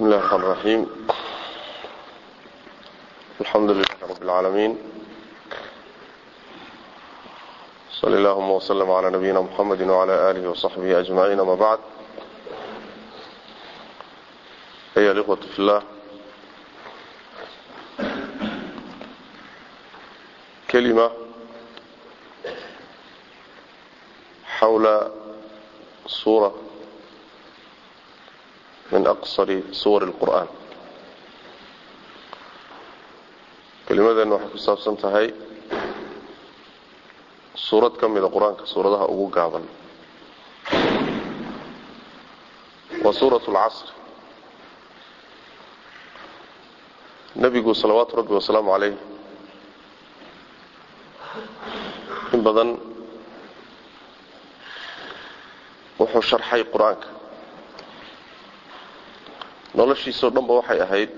بسم الله الرحمن الرحيم الحمد لله رب العالمين صلى اللهم وسلم على نبينا محمد وعلى آله وصحبه أجمعين ما بعد أيها الإخوة في الله كلمة حول صورة aqsari suwar اlqur'aan kelimadan waxay ku saabsan tahay suurad ka mida qur'aanka suuradaha ugu gaaban. Waa suuraة اlcasr nebigu salawaatu rabbi wasalaamu calayh in badan wuxuu sharxay qur'aanka noloshiisao dhanba waxay ahayd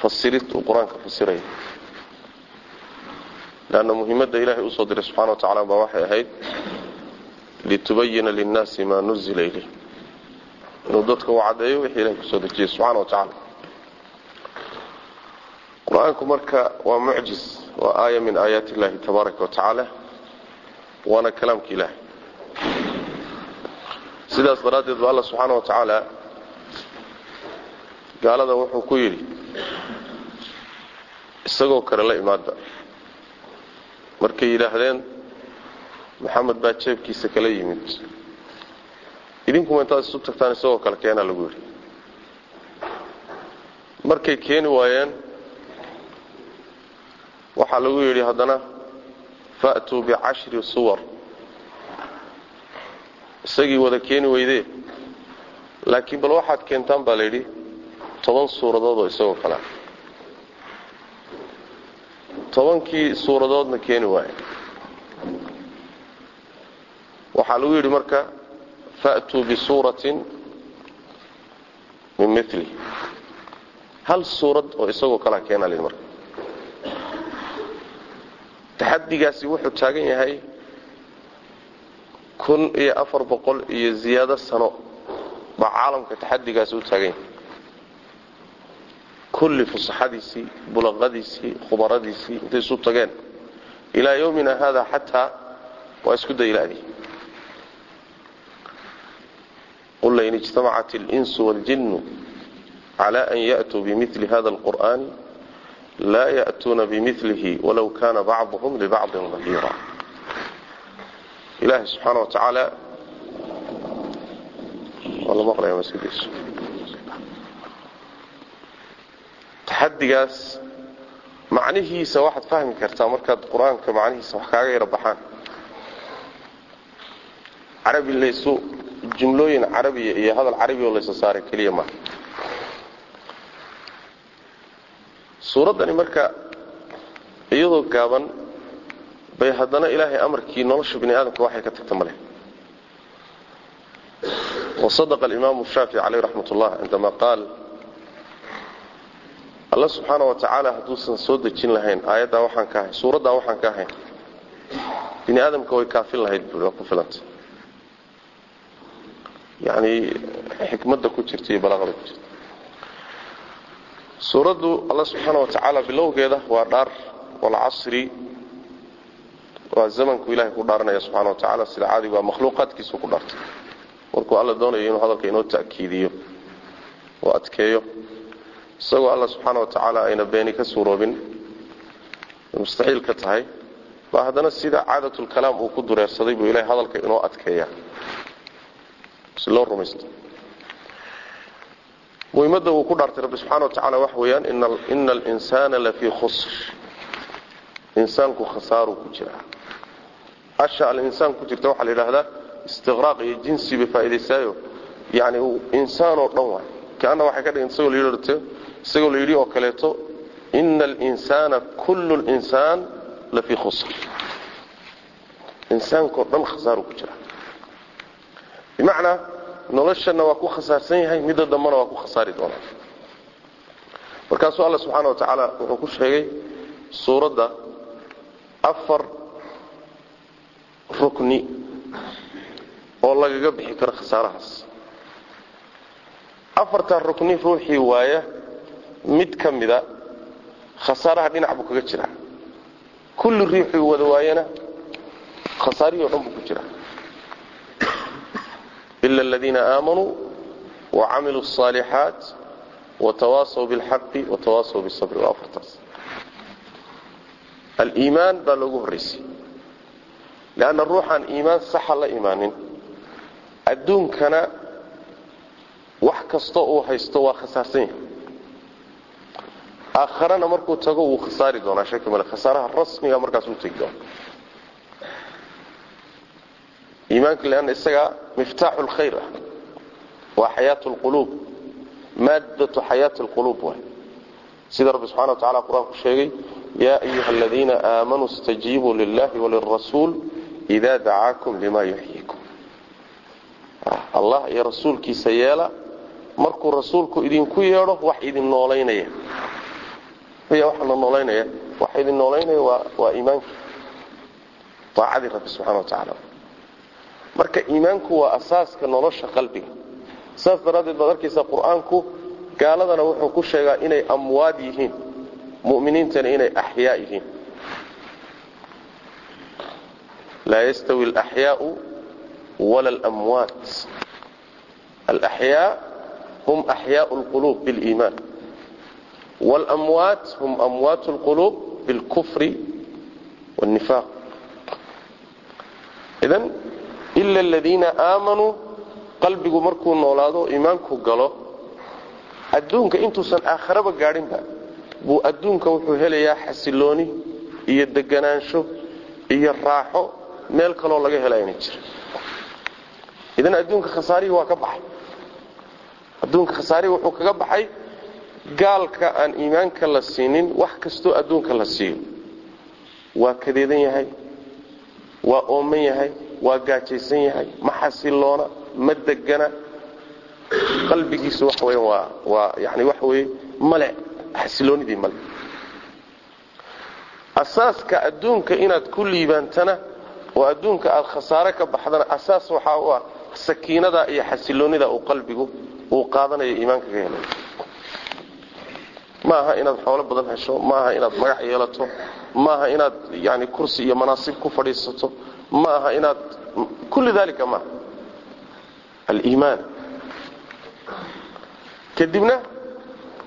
fasirid uu qur'aanka fasiraya leanna muhimadda ilaahay u soo diray subxana wa tacala baa waxay ahayd litubayina linnaasi maa nuzila ilayh. Inuu dadka u caddeeyo wixii ilahay ku soo dejiyey subxaana wa tacaala. Qur'aanku marka waa mucjis waa aaya min aayaati illahi tabaaraka wa waana kalaamka ilaahay. Sidaas daraaddeed ba alla subxaana wa tacaala gaalada wuxuu ku yidhi isagoo kale la imaada. Markay yidhaahdeen maxamed baa jeebkiisa kala yimid. Idinkuma intaad isu tagtaan isagoo kale keenaa lagu yidhi. Markay keeni waayeen waxaa lagu yidhi haddana fa'tuu bicashri suwar. Isagii wada keeni weydee. Laakiin bal waxaad keentaan baa layidhi toban suuradood oo isagoo kalea tobankii suuradoodna keeni waaye. Waxaa lagu yidhi marka fa'tuu bisuuratin min mili hal suurad oo isagoo kalea keenaa layidhi marka. Taxadigaasi wuxuu taagan yahay kun iyo afar boqol iyo ziyaado sano baa caalamka taxadigaasi u taagan yahay kulli fusaxadiisii bulaqadiisii khubaradiisii intay isu tageen. Ilaa yowmina haada xataa waa isku daylaadi qul lain ijtamacat اlinsu wاljinnu cla an ya'tuu bimili hada اlqur'ani laa ya'tuuna bimilihi walow kana bacduhum libacdin dahiira ilaahay subxaana wa tacaala taxadigaas macnihiisa waxaad fahmi kartaa markaad qur'aanka macnihiisa wax kaaga yara baxaan. Carabi laysu jumlooyin carabiya iyo hadal carabi oo laysa saaray keliya maaha suuraddani marka iyadoo gaaban bay haddana ilaahay amarkii nolosha bini aadamka waxay ka tagta male wasadaqa alimaamu shaafici caleyh raxmat ullah cindama qaal alla subxaana wa tacaala hadduusan soo dejin lahayn. Aayaddaa waxaan ka ahayn suuraddaa waxaan ka ahayn bini aadamka way kaafin lahayd ku filanta yacni xikmadda ku jirta iyo balaaqada ku jirta. Suuraddu alla subxaana wa tacaala bilowgeeda waa dhaar walcasri waa zamanku ilahay ku dhaaranaya subxana wa tacaala sida caadigu waa makhluuqaadkiisu ku dhaartay. Markuu alla doonayo inuu hadalka inoo ta'kiidiyo oo adkeeyo isagoo alla subxaana wa tacaala ayna beeni ka suuroobin mustaxiil ka tahay. Baa haddana sida caadatulkalaam uu ku dureersaday buu ilahay hadalka inoo adkeeya si loo rumaysto. Muhimadda uu ku dhaartay rabbi subxana wa tacala waxa weeyaan ina alinsaana lafii khusr. Insaanku khasaaruu ku jiraa. Asha alinsaan ku jirta waxaa la yidhaahdaa istiqraaq iyo jinsi bay faa'idaysaayo yani insaanoo dhan waay kaana waxay ka dhigan isagoo la yidhi isagoo la yidhi oo kaleeto ina alinsaana kullu linsaan lafii khusr. Insaankao dhan khasaaruu ku jira. Bimacnaa noloshana waa ku khasaarsan yahay midda dambana waa ku khasaari doonaa. Markaasuu alla subxaana wa tacaala wuxuu ku sheegay suuradda afar rukni oo lagaga bixi karo khasaarahaas. Afartaa rukni ruuxii waaya mid ka mida khasaaraha dhinac buu kaga jiraa kulli ruuxii wada waayana khasaarihii o dhan buu ku jiraa ila aladiina aamanuu wacamiluu الصaalixaat watawaasaw biاlxaqi watawaasaw biالsabri waa afartaas aliimaan baa loogu horraysay leanna ruuxaan iimaan saxa la imaanin adduunkana wax kastoo uu haysto waa khasaarsan yahay aakharana markuu tago wuu khasaari doonaa. Shaki male khasaaraha rasmiga markaas u tegi doona iimaanka leanna isagaa miftaaxu lkhayr ah. Waa xayaat lquluub maaddatu xayaati lquluub waay. Sida rabbi subxana wa tacala qur'aanku sheegay yaa ayuha aladiina aamanuu istajiibuu lillahi walirasuul idaa dacaakum lima yuxyiikum allah iyo rasuulkiisa yeela. Markuu rasuulku idinku yeedho wax idin noolaynaya waxana noolaynaya. Waxa idin noolaynaya waa iimaanka aacadii rabbi subxana wa tacaala. Marka iimaanku waa asaaska nolosha qalbiga. Saas daraaddeed baad arkaysaa qur'aanku gaaladana wuxuu ku sheegaa inay amwaad yihiin mu'miniintana inay axyaa yihiin. Laa yastawi alaxyaau wala alamwaat. Alaxyaa hum axyaau lquluub biliimaan wاlamwaat hum amwaat اlquluub biاlkufri wاlnifaaq idan ila aladiina aamanuu qalbigu markuu noolaado iimaanku galo adduunka intuusan aakharaba gaadhinba buu adduunka wuxuu helayaa xasilooni iyo deganaansho iyo raaxo meel kaloo laga helayna jira idan adduunka khasaarihii waa ka baxay adduunka khasaarihii wuxuu kaga baxay gaalka aan iimaanka la siinin wax kastoo adduunka la siiyo. Waa kadeedan yahay waa ooman yahay waa gaajaysan yahay ma xasiloona ma degana qalbigiisu waxa weya waa waa yani waxa weye male xasiloonidii male asaaska adduunka inaad ku liibaantana oo adduunka aad khasaare ka baxdana asaas waxaa u ah sakiinada iyo xasiloonida uu qalbigu uu qaadanayo iimaanka ka helay ma aha inaad xoolo badan hesho ma aha inaad magac yeelato ma aha inaad yani kursi iyo manaasib ku fadhiisato ma aha inaad kulli dalika maaha. Aliimaan. Kadibna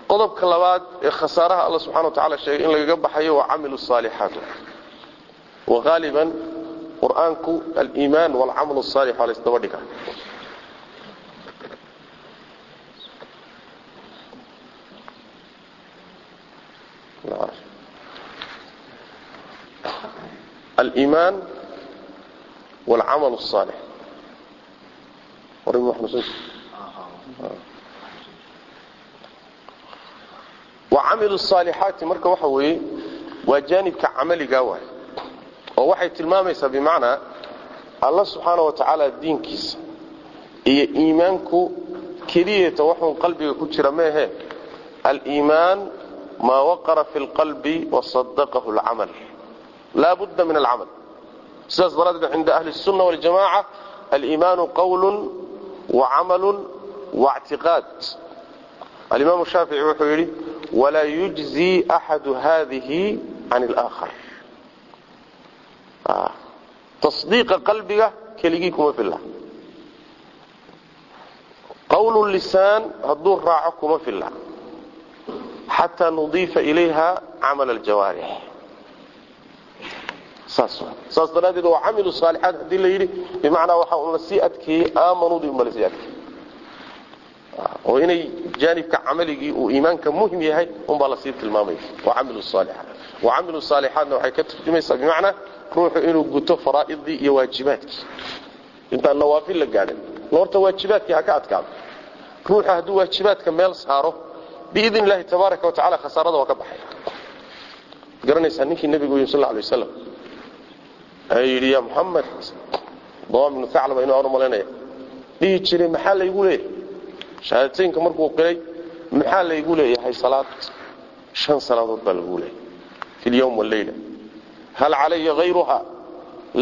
qodobka labaad ee khasaaraha alla subxana wa tacala sheegay in lagaga baxayo waa camilu saalixaat wa haaliban qur'aanku aliimaan walcamal saalix waa laysdaba dhiga aliimaan walcamal الصaalix wacamilu الصaalixaati marka waxa weeye waa jaanibka camaliga waay oo waxay tilmaamaysaa bimacnaa alla subxaana wa tacaala diinkiisa iyo iimaanku keliyata waxuun qalbiga ku jira meehe aliimaan maa waqara fi اlqalbi wasadaqahu اlcamal laa budda min alcamal sidaas daraaddeed cinda ahli الsunna waljamaca aliimaanu qowlu wacamalu waاctiqaad alimaam shaafici wuxuu yidhi walaa yujzi axadu hadihi can اlآkhar tasdiiqa qalbiga keligii kuma filla qowlu lisaan hadduu raaco kuma filla xataa nudiifa ilayha camal aljawaarix saas daraaddeed waa camilu saalixaat haddii la yidhi bimacnaa waxa un la sii adkeeyey aamanudii uma la sii adkeeyey. Oo inay jaanibka camaligii uu iimaanka muhiim yahay unbaa la sii tilmaamaya. Waa camilu saalixaat wa camilu saalixaatna waxay ka turjumaysaa bimacnaa ruuxu inuu guto faraa'idii iyo waajibaadkii. Intaan nawaafil la gaadhin horta waajibaadkii ha ka adkaado. Ruuxu hadduu waajibaadka meel saaro biidn illahi tabaaraka wa tacala khasaarada waa ka baxay. Garanaysaa ninkii nebigu yimi sal lla alay waslam ee yidhi ya muxamed dawaam ibnu thaclaba inuu aan u malaynaya dhihi jiray maxaa laygu leeyahay? Shahaadateynka markuu qiray maxaa laygu leeyahay salaad? Shan salaadood baa lagu leeyahay. Fi lyawm walleyla hal calaya hayruha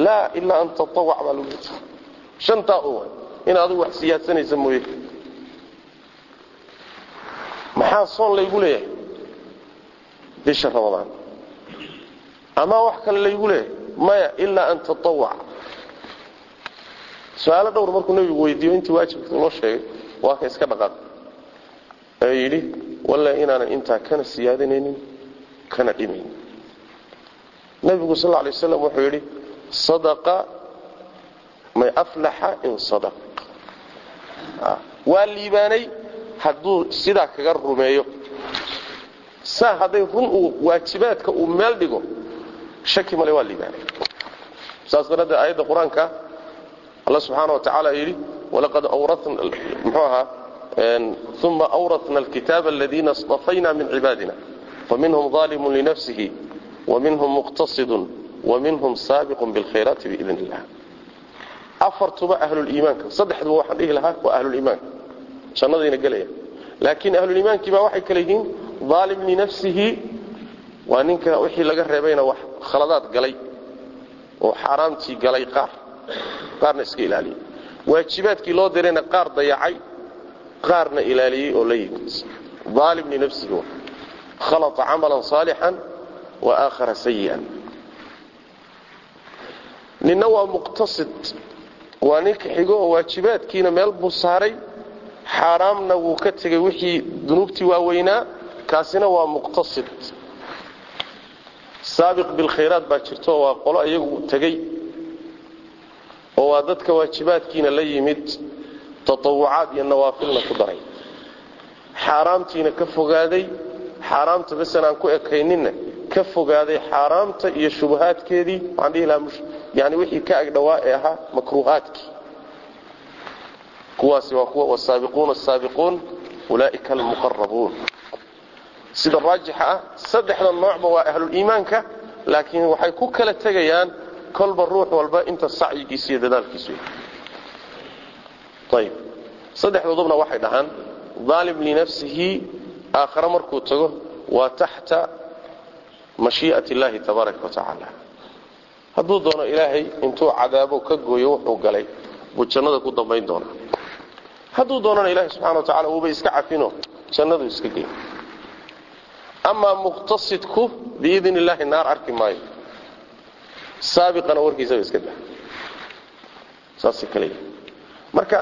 laa ilaa an tatawac baa lagu shantaa un in adigu wax siyaadsanaysa mooye. Maxaa soon laygu leeyahay? Bisha ramadaan. Ama wax kale laygu leeyahay maya ilaa an tatawac su'aalo dhowr markuu nebigu weydiiyo intii waajibka loo sheegay waa ka iska dhaqaaq ee yidhi walla inaanan intaa kana siyaadinaynin kana dhimaynin nebigu sal lay waslam wuxuu yidhi sadaqa may aflaxa in sadaq. Waa liibaanay hadduu sidaa kaga rumeeyo. Saa hadday run uu waajibaadka uu meel dhigo shaki male waa liibaanay. Saas daraaddeed aayadda qur'aanka alla subxaana wa tacaala yidhi walaqad awratna muxuu ahaa uma awratna alkitaaba aladiina istafayna min cibaadina faminhum ظalimun linafsihi waminhum muqtasidun waminhum saabiqun bilkhayraati biidn illah afartuba ahluliimaanka saddexduba waxaan dhihi lahaa waa ahluliimaanka jannadayna gelaya laakiin ahluliimaankii baa waxay kale yihiin aalim linafsihi waa ninka wixii laga reebayna wax khaladaad galay oo xaaraamtii galay qaar. Qaarna iska ilaaliyey. Waajibaadkii loo dirayna qaar dayacay qaarna ilaaliyey oo la yimid aalim linafsihi khalata camalan saalixan wa aakhara sayi'an ninna waa muqtasid. Waa ninka xigo oo waajibaadkiina meel buu saaray. Xaaraamna wuu ka tegay wixii dunuubtii waaweynaa. Kaasina waa muqtasid saabiq bilkhayraat baa jirto waa qolo iyagu tegey oo waa dadka waajibaadkiina la yimid tatawucaad iyo nawaafilna ku daray xaaraamtiina ka fogaaday xaaraamta basan aan ku ekayninna ka fogaaday xaaraamta iyo shubahaadkeedii waxaan dhihi lahaa yani wixii ka agdhawaa ee ahaa makruuhaadkii kuwaasi waa kuwa wasaabiquuna asaabiquun ulaa'ika almuqarabuun sida raajixa ah saddexda noocba waa ahluliimaanka laakiin waxay ku kala tegayaan kolba ruux walba inta sacyigiisa iyo dadaalkiisu ayb saddexdoodubna waxay dhahaan aalim linafsihi aakhare markuu tago waa taxta mashii'at illaahi tabaaraka wa hadduu doono ilaahay intuu cadaabo ka gooyo wuxuu galay. Buu jannada ku dambayn doonaa. Hadduu doonana ilaahay subxana wa tacala uuba iska cafino jannaduu iska gey amaa muqtasidku biidn illaahi naar arki maayo. Saabiqana warkiisaba iska dah saasay kale. Marka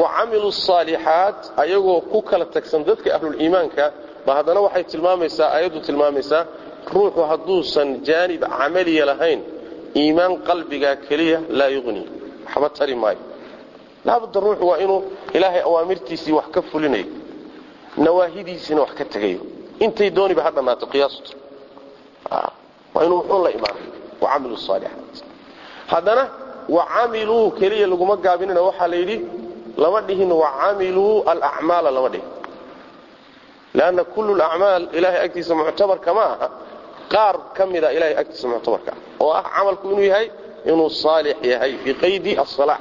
wa camilu saalixaat ayagoo ku kala tagsan dadka ahluliimaanka ba haddana waxay tilmaamaysaa ayaddu tilmaamaysaa ruuxu hadduusan jaanib camaliya lahayn iimaan qalbigaa keliya laa yuqni waxba tari maayo. Laabudda ruuxu waa inuu ilaahay awaamirtiisii wax ka fulinayo nawaahidiisiina wax ka tegayo intay dooniba ha dhammaato qiyaastu. Waa inuu wuxuun la imaanay wacamilu saalixaat haddana wacamiluu keliya laguma gaabinina waxaa la yidhi lama dhihin wacamiluu alacmaala lama dhihin. Lanna kullu lacmaal ilahay agtiisa muctabarka ma aha qaar ka mida ilahay agtiisa muctabarka. Ah oo ah camalku inuu yahay inuu saalix yahay biqaydi asalaax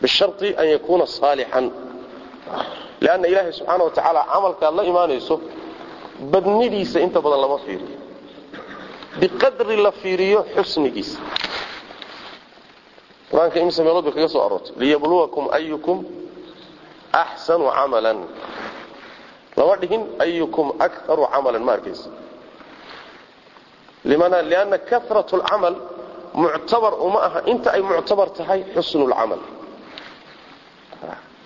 bishari an yakuuna saalixan lanna ilaahay subxaana wa tacaala camalkaad la imaanayso badnidiisa inta badan lama fiiriyo. Biqadri la fiiriyo xusnigiisa. Qur'aanka imse meelood bay kaga soo aroortay. Liyabluwakum ayukum axsanu camalan. Lama dhihin ayukum akaru camalan ma arkaysa. Lianna karat lcamal muctabar uma aha. Inta ay muctabar tahay xusnu lcamal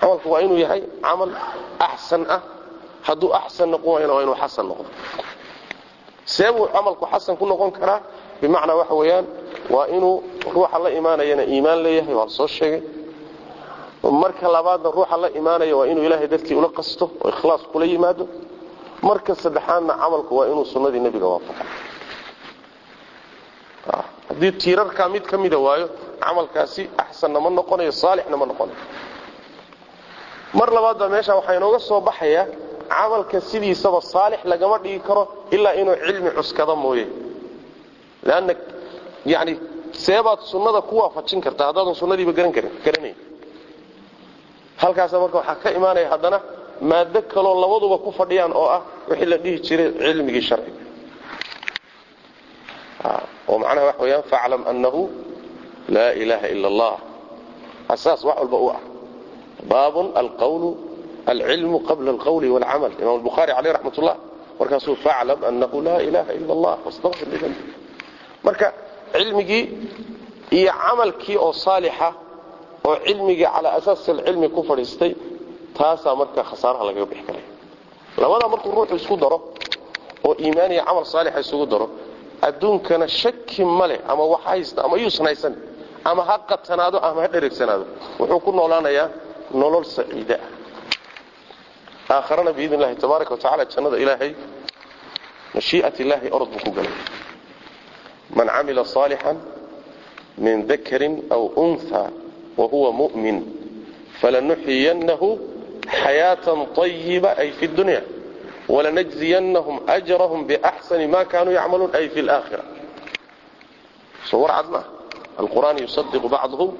camalku waa inuu yahay camal axsan ah hadduu axsan noqon waayana waa inuu xasan noqdo. See buu camalku xasan ku noqon karaa bimacnaa waxa weeyaan waa inuu ruuxa la imaanayana iimaan leeyahay waa la sheegay. Marka labaadna ruuxa la imaanaya waa inuu ilaahay dartii ula qasto oo ikhlaas kula yimaado. Marka saddexaadna camalku waa inuu sunnadii nebiga waafaqo. Haddii tiirarkaa mid ka mida waayo camalkaasi axsanna ma noqonayo saalixna ma noqonayo. Mar labaad baa meesha waxaa inooga soo baxaya camalka sidiisaba saalix lagama dhigi karo ilaa inuu cilmi cuskada mooye. Leanna yani seebaad sunnada ku waafajin kartaa haddaadan sunnadiiba garan karin garanayn. Halkaasa marka waxaa ka imaanaya haddana maado kaloo labaduba ku fadhiyaan oo ah wixii la dhihi jiray cilmigii sharciga oo macnaha waxa weyaan faclam annahu laa ilaaha ila allah. Asaas wax walba u ah. Baabun alqawlu alcilmu qabla alqawli waalcamal imam albukhaari caleyh raxmat ullah markaasuu faclam annahu laa ilaaha ila allah wastaqfir lidambi marka cilmigii iyo camalkii oo saalixa oo cilmigii calaa asaasi alcilmi ku fadhiistay taasaa marka khasaaraha lagaga bixi karaya labadaa markuu ruuxu isku daro oo iimaan iyo camal saalixa isugu daro adduunkana shaki ma leh ama wax haysta ama yuusan haysan ama ha qatanaado ama ha dhereegsanaado wuxuu ku noolaanayaa nolol saciida ah aakharana biidn illahi tabaaraka wa tacala jannada ilaahay mashii'at illaahi orod buu ku galay. Man camila saalixan min dakarin aw unha wahuwa mu'min falanuxiyannahu xayaatan طayiba ay fi dunya walanajziyanahum ajrahum biaxsani ma kanuu yacmaluun ay fi laakhira soo war cad maaha alqur'aan yusadiqu bacduhum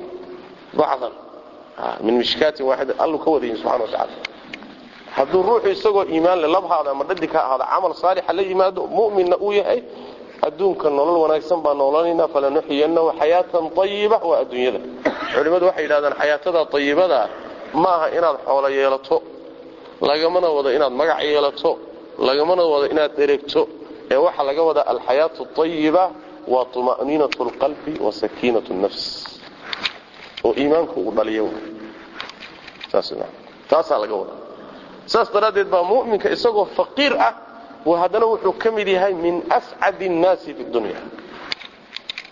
bacdan min mishkaatin waaxida alluu ka wadayin subxana wa tacala hadduu ruuxu isagoo iimaan le labhaada ama dhadig ka ahaada camal saalixa la yimaado mu'minna uu yahay adduunka nolol wanaagsan baan noolanaynaa falanuxiyanahu xayaatan ayiba waa adduunyada. Culimmadu waxay yidhahdaan xayaatada ayibadaa ma inaad xoolo yeelato lagamana wado inaad magac yeelato lagamana wado inaad dheregto ee waxaa laga wadaa alxayaatu ayiba waa tuma'niinatu lqalbi wa sakiinatu nafs. Oo iimaanku uu dhaliyo. Taasaa laga wadaa saas daraaddeed baa mu'minka isagoo faqiir ah haddana wuxuu ka mid yahay min ascad الnaasi fi dunya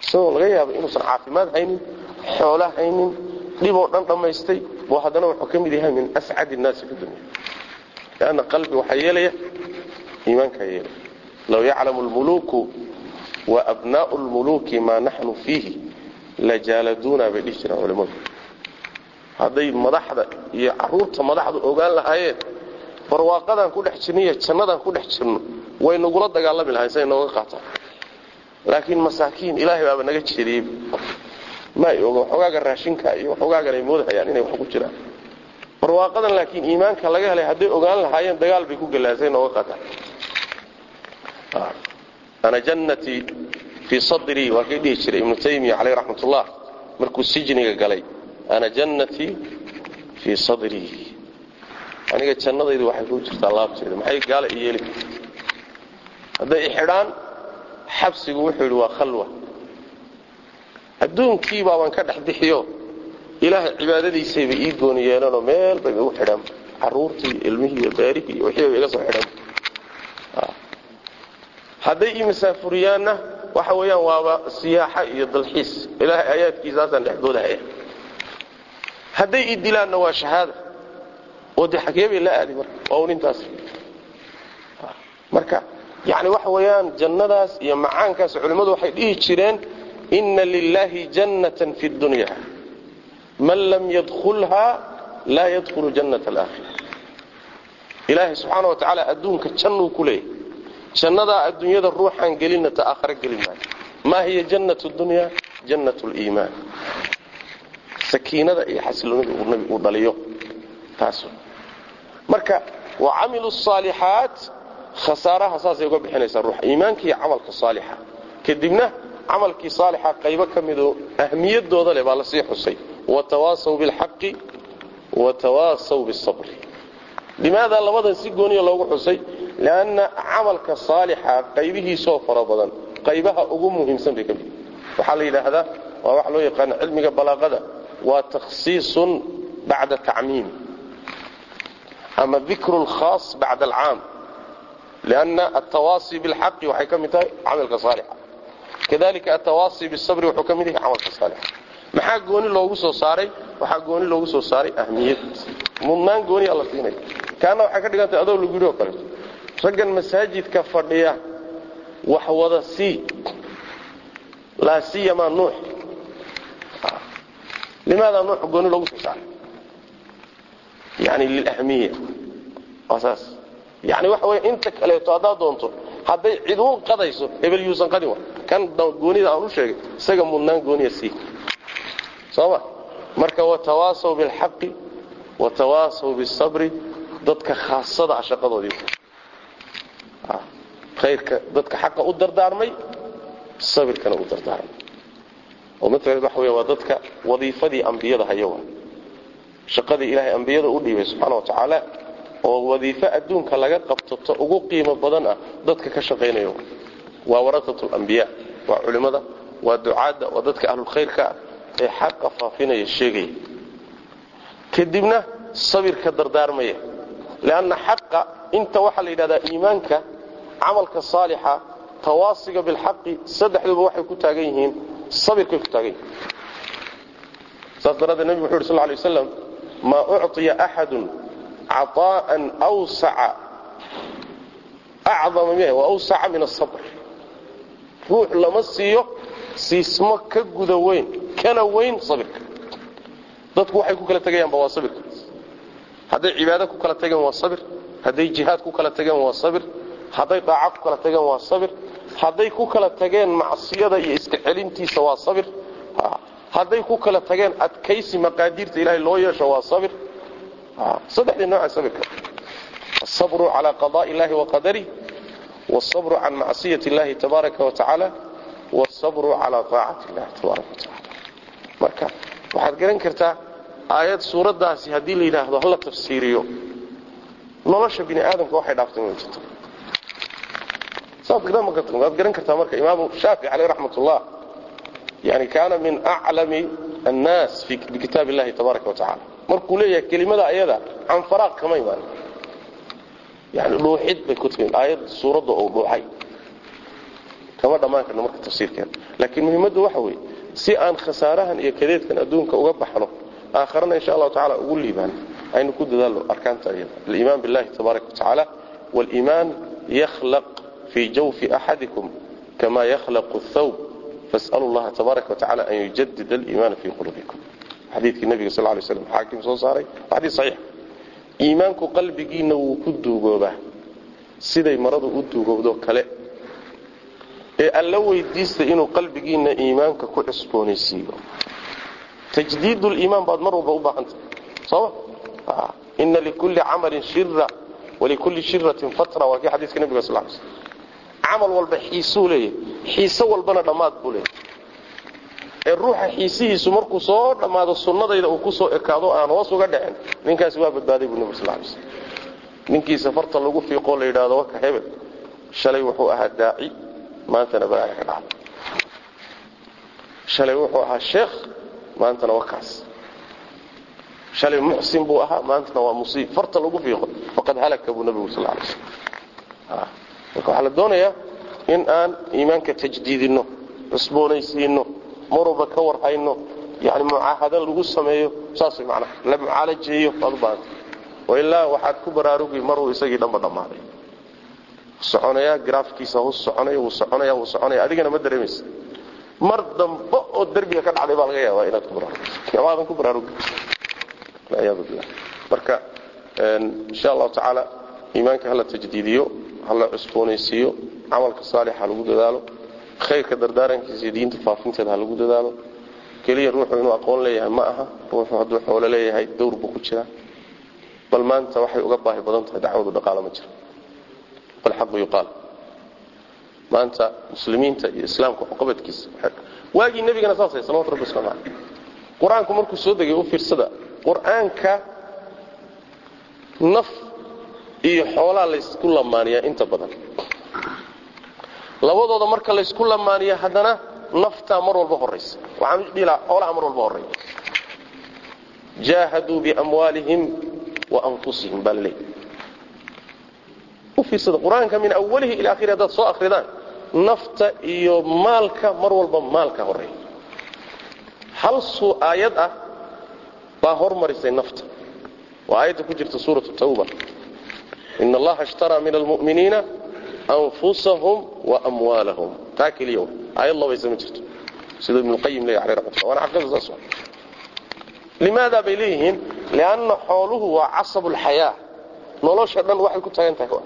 isagoo laga yaaba inuusan caafimaad haynin xoolo haynin dhiboo dhan dhammaystay buu haddana wuxuu ka mid yahay min ascad الnaasi fi dunya lanna qalbi waxaa yeelaya iimaankaa yeelaya low yaclamu اlmuluku waabnaءu اlmuluki maa naxnu fiihi lajaaladuna bay dhihi jiraan culimmadu hadday madaxda iyo caruurta madaxdu ogaan lahaayeen barwaaqadaan ku dhex jirnaiyo jannadaan ku dhex jirno. Way nagula dagaalami lahayn say nooga qaataan laakiin masaakiin ilaahay baaba naga jeediyey ma ay oga waxogaaga raashinka iyo waxogaagan ay moodahayaan inay wax ku jiraan. Barwaaqadan laakiin iimaanka laga helay hadday ogaan lahaayeen dagaal bay ku galaan say nooga qaataan. Ana jannatii fii sadrii waa kay dhihi jiray ibnu taymiya caleyh raxmat ullah markuu sijniga galay ana jannatii fii sadrii aniga jannadaydu waxay ku jirtaa laabteeda maxay gaala i yeeli hadday ixidhaan xabsigu wuxuu yidhi waa khalwa. Adduunkii baabaan ka dhex ilaahay cibaadadiisayba ii gooni yeelanoo meel bay igu xidhaan. Caruurtii ilmihii iyo beerihii iyo wixii bay iga soo xidhan hadday ii masaafuriyaanna waxa weeyaan waaba siyaaxa iyo dalxiis. Ilaahay aayaadkiisaasaan dhexdooda hadday ii dilaanna waa shahaada oo de xagee bay la aadi marka waa un intaas marka yani waxa weeyaan jannadaas iyo macaankaas culimmadu waxay dhihi jireen inna lilahi jannatan fi dunya. Man lam yadkulhaa laa yadkhulu jannata alaakhira ilaahay subxaana wa tacaala adduunka jannuu ku leeyahy jannadaa adduunyada ruuxaan gelinna ta aakhare gelin maayo maa hiya jannat dunya jannat liimaan sakiinada iyo xasiloonida uu dhaliyo. Taas marka wa camilu saalixaat khasaaraha saasay uga bixinaysaa ruuxa iimaanka iyo camalka saalixa. Kadibna camalkii saalixa qaybo ka midoo ahmiyadooda leh baa la sii xusay. Watawaasaw bilxaqi watawaasaw bisabri limaada labadan si gooniya loogu xusay lianna camalka saalixa qaybihiisoo fara badan qaybaha ugu muhiimsan bay ka mid waxaa la yidhaahdaa waa wax loo yaqaana cilmiga balaaqada waa takhsiisun bacda tacmiim ama dikru lkhaas bacda alcaam lianna altawaasi bilxaqi waxay ka mid tahay camalka saalixa kadalika altawaasi bisabri wuxuu ka mid yahay camalka saalixa maxaa gooni loogu soo saaray waxaa gooni loogu soo saaray ahmiyad mudnaan gooniya la siinaya kaana waxay ka dhigantahay adoo lagu yidhi oo kaleeto raggan masaajidka fadhiya wax wada sii laa siyamaa nuux limaada nuux gooni loogu soo saaray yani lilahmiya waa saas yani waxa wey inta kaleeto haddaad doonto hadday ciduun qadayso hebel yuusan qadin wa kan goonida aan u sheegay isaga mudnaan gooniya sii sooma marka watawaasaw bilxaqi watawaasaw bisabri dadka khaasada ah shaqadoodii khayrka dadka xaqa u dardaarmay sabirkana u dardaarmay oo maalan waxa wey waa dadka wadiifadii ambiyada haya wa shaqadii ilaahay ambiyada u dhiibay subxaana wa tacaala oo wadiifo adduunka laga qabto ta ugu qiimo badan ah dadka ka shaqaynaya waa waraqatu lambiya waa culimmada waa ducaadda waa dadka ahlulkhayrka ah ee xaqa faafinaya sheegaya kadibna sabirka dardaarmaya leanna xaqa inta waxaa la yidhahdaa iimaanka camalka saalixa tawaasiga bilxaqi saddexduba waxay ku taagan yihiin sabirkay ku taagan yihiin. Saas daraaddeed nebigu wuxu yhi sal lay waslam maa ucطiya axadun caطaa'an wsaca min asabr ruux lama siiyo siismo ka guda weyn kana weyn sabirka. Dadku waxay ku kala tegayaanba waa sabirka hadday cibaado ku kala tageen waa sabir. Hadday jihaad ku kala tageen waa sabir. Hadday dhaaco ku kala tageen waa sabir. Hadday ku kala tageen macsiyada iyo iska celintiisa waa sabir hadday ku kala tageen adkaysi maqaadiirta ilaahay loo yeesho waa sabir. Ah, Saddexdii nooca sabirka. Asabru calaa qadaai illaahi wa qadarih waalsabru can macsiyat illaahi tabaaraka wa tacaala waalsabru calaa taacati illahi tabaaraka wa tacaala. Marka waxaad garan kartaa aayad suuraddaasi haddii la yidhaahdo hala tafsiiriyo. Nolosha bini aadamka waxay dhaaftay inay jirto. Saad garan kartaa marka imaamu shaafici caleyh raxmat ullah yani kaana min aclami annaas bikitaab illahi tabaaraka wa tacala markuu leeyahay kelimada ayada can faraaq kama imaan yani dhuuxid bay ku timi aayad suuradda uu dhuuxay. Kama dhammaan karno marka tafsiirkeeda. Laakiin muhiimaddu waxa weeye si aan khasaarahan iyo kadeedkan adduunka uga baxno aakharana insha allahu tacala ugu liibaan aynu ku dadaalno arkaanta iyada aliimaan billahi tabaaraka wa tacaala waliimaan yakhlaq fii jawfi axadikum kama yakhlaqu thawb fas'alu llaha tabaaraka wa tacala an yujadid aliimaana fii quluubikum xadiidkii nabiga sal lay slam xaakim soo saaray waa xadiis saxiix iimaanku qalbigiinna wuu ku duugoobaa siday maradu u duugowdo kale ee alla weydiista inuu qalbigiinna iimaanka ku cusboonaysiiyo tajdiidu liimaan baad mar walba u baahantahay sooma ina likulli camalin shira walikulli shiratin fatra waa kii xadiiska nabiga sal lay slm camal walba xiisuu leeyahay. Xiise walbana dhammaad buu leeyahay. Ee ruuxa xiisihiisu markuu soo dhammaado sunnadayda uu ku soo ekaado aan hoos uga dhicin ninkaasi waa badbaaday buu nabig sal lay slm ninkii safarta lagu fiiqoo la yidhaahdo waka hebel shalay wuxuu ahaa daaci maantana balaaya ka dhacday. Shalay wuxuu ahaa sheekh maantana waa kaas. Shalay muxsin buu ahaa maantana waa musiib. Farta lagu fiiqo faqad halaka buu nabigu sal lay slm marka waxaa la doonayaa in aan iimaanka tajdiidinno cusboonaysiinno mar walba ka warhayno yani mucaahado lagu sameeyo saas macnaha la mucaalajeeyo waad u waxaad ku baraarugi maruu isagii dhanba dhammaaday. Soconaya graafkiisa hu soconaya wuu soconaya wuu soconaya adigana ma dareemaysa. Mar dambe oo derbiga ka dhacday baa laga yaabaa inaad ku baraarugto amaadan ku baraarugi walciyaadu billah marka insha allahu tacaala iimaanka hala tajdiidiyo hala cusboonaysiiyo camalka saalixa lagu dadaalo khayrka dardaarankiisa diinta faafinteeda ha lagu dadaalo keliya ruuxu inuu aqoon leeyahay ma aha ruuxu hadduu xoolo leeyahay dowr buu ku jiraa. Bal maanta waxay uga baahi badan tahay dacwadu dhaqaalo ma jiro. Walxaqu yuqaal. Maanta muslimiinta iyo islaamka waxqabadkiisa waagii nebigana saasay salawatu rabbi waslamu caleyh qur'aanku markuu soo degay u fiirsada qur'aanka naf iyo xoolaa laysku lamaaniyaa inta badan. Labadooda marka laysku lamaaniya haddana naftaa mar walba horaysa waxaan dhilaa xoolaha mar walba horreeya jaahaduu biamwaalihim wa anfusihim baa laleeyahy u qur'aanka min awalihi ila akhiri haddaad soo akridaan nafta iyo maalka mar walba maalka horreeya hal suu aayad ah baa hormarisay nafta. Waa aayadda ku jirta suuratu tawba ina allaha ishtaraa min almu'miniina anfusahum wa amwaalahum taa keliya aayad labaysa ma jirto sida ibnuqayim leeya aleh raxmatullah waana xaqiiqda saas limaada bay leeyihiin lianna xooluhu waa casabu lxayaa nolosha dhan waxay ku taagan tahay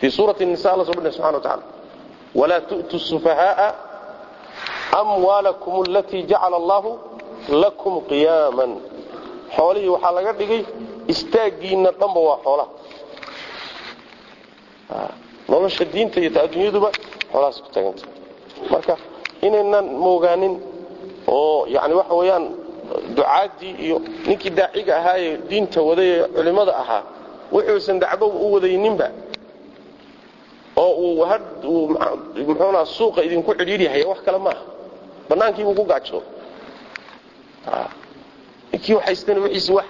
fii suurati nisa alla soo dhigay subxana wa tacala walaa tu'tu sufahaaa amwaalakum alatii jacala allahu lakum qiyaaman xoolihii waxaa laga dhigay istaaggiinna dhanba waa xoolaha. Nolosha diinta iyo adduunyaduba xoolahaas ku taaganta marka inaynan moogaanin oo yani waxa weeyaan ducaadii iyo ninkii daaciga ahaayee diinta waday ee culimmada ahaa wuxuusan dacbow u wadayninba oo uu muxuunaa suuqa idinku cidhiidhyahay wax kale maaha. Bannaankiibuu ku gaajo ninkii haystana wixiisi waa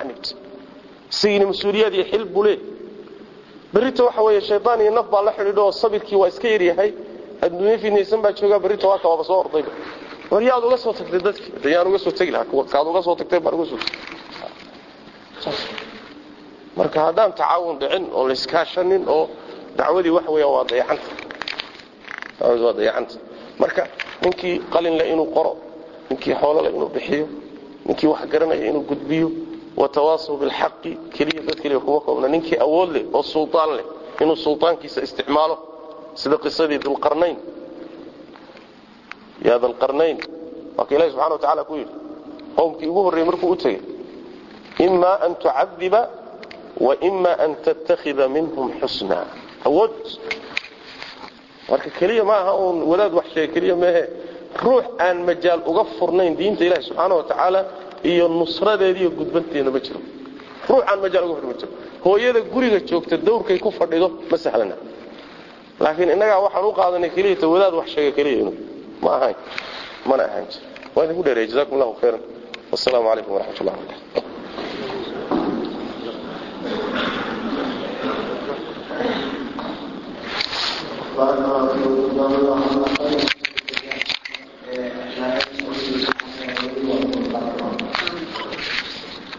isagiina mas'uuliyaad iyo xil buu leey berrita waxa weeye shaydaan iyo naf baa la xidhiidho oo sabirkii waa iska yaryahay adduunyo fidnaysan baa joogaa berrita waa kabaaba soo ordayba war yaad uga soo tagtay dadkii de yaan uga soo tegi lahaa. Kaad uga soo tagtay baan uga soo marka haddaan tacaawun dhicin oo layskaashanin oo dacwadii waxa weya waa dayacanta dacwadii waa dayacanta marka ninkii qalinle inuu qoro ninkii xoolole inuu bixiyo ninkii wax garanaya inuu gudbiyo watawaasaw bilxaqi keliya dad keliya kuma koobna. Ninkii awood leh oo sultaan leh inuu sultaankiisa isticmaalo sida qisadii dulqarnayn. Yaa dalqarnayn waa ka ilahi subxana wa tacala ku yidhi qowmkii ugu horreeyey markuu u tegey ima an tucadiba wa ima an tattakhida minhum xusna awood. Marka keliya ma aha uun wadaad wax sheega keliya meehe ruux aan majaal uga furnayn diinta ilahi subxaana wa tacaala iyo nusradeeda iyo gudbanteeda ma jiro. Ruuxaan majal uga horma jiro. Hooyada guriga joogta dawrkay ku fadhido ma sahlana. Laakiin innagaa waxaan u qaadanay keliyata wadaad wax sheega keliya inuu. Ma ahayn. Mana ahaan jir waa idinku dheereya jazakum allahu khayran. Wasalaamu calaykum waraxmat ullah barakatu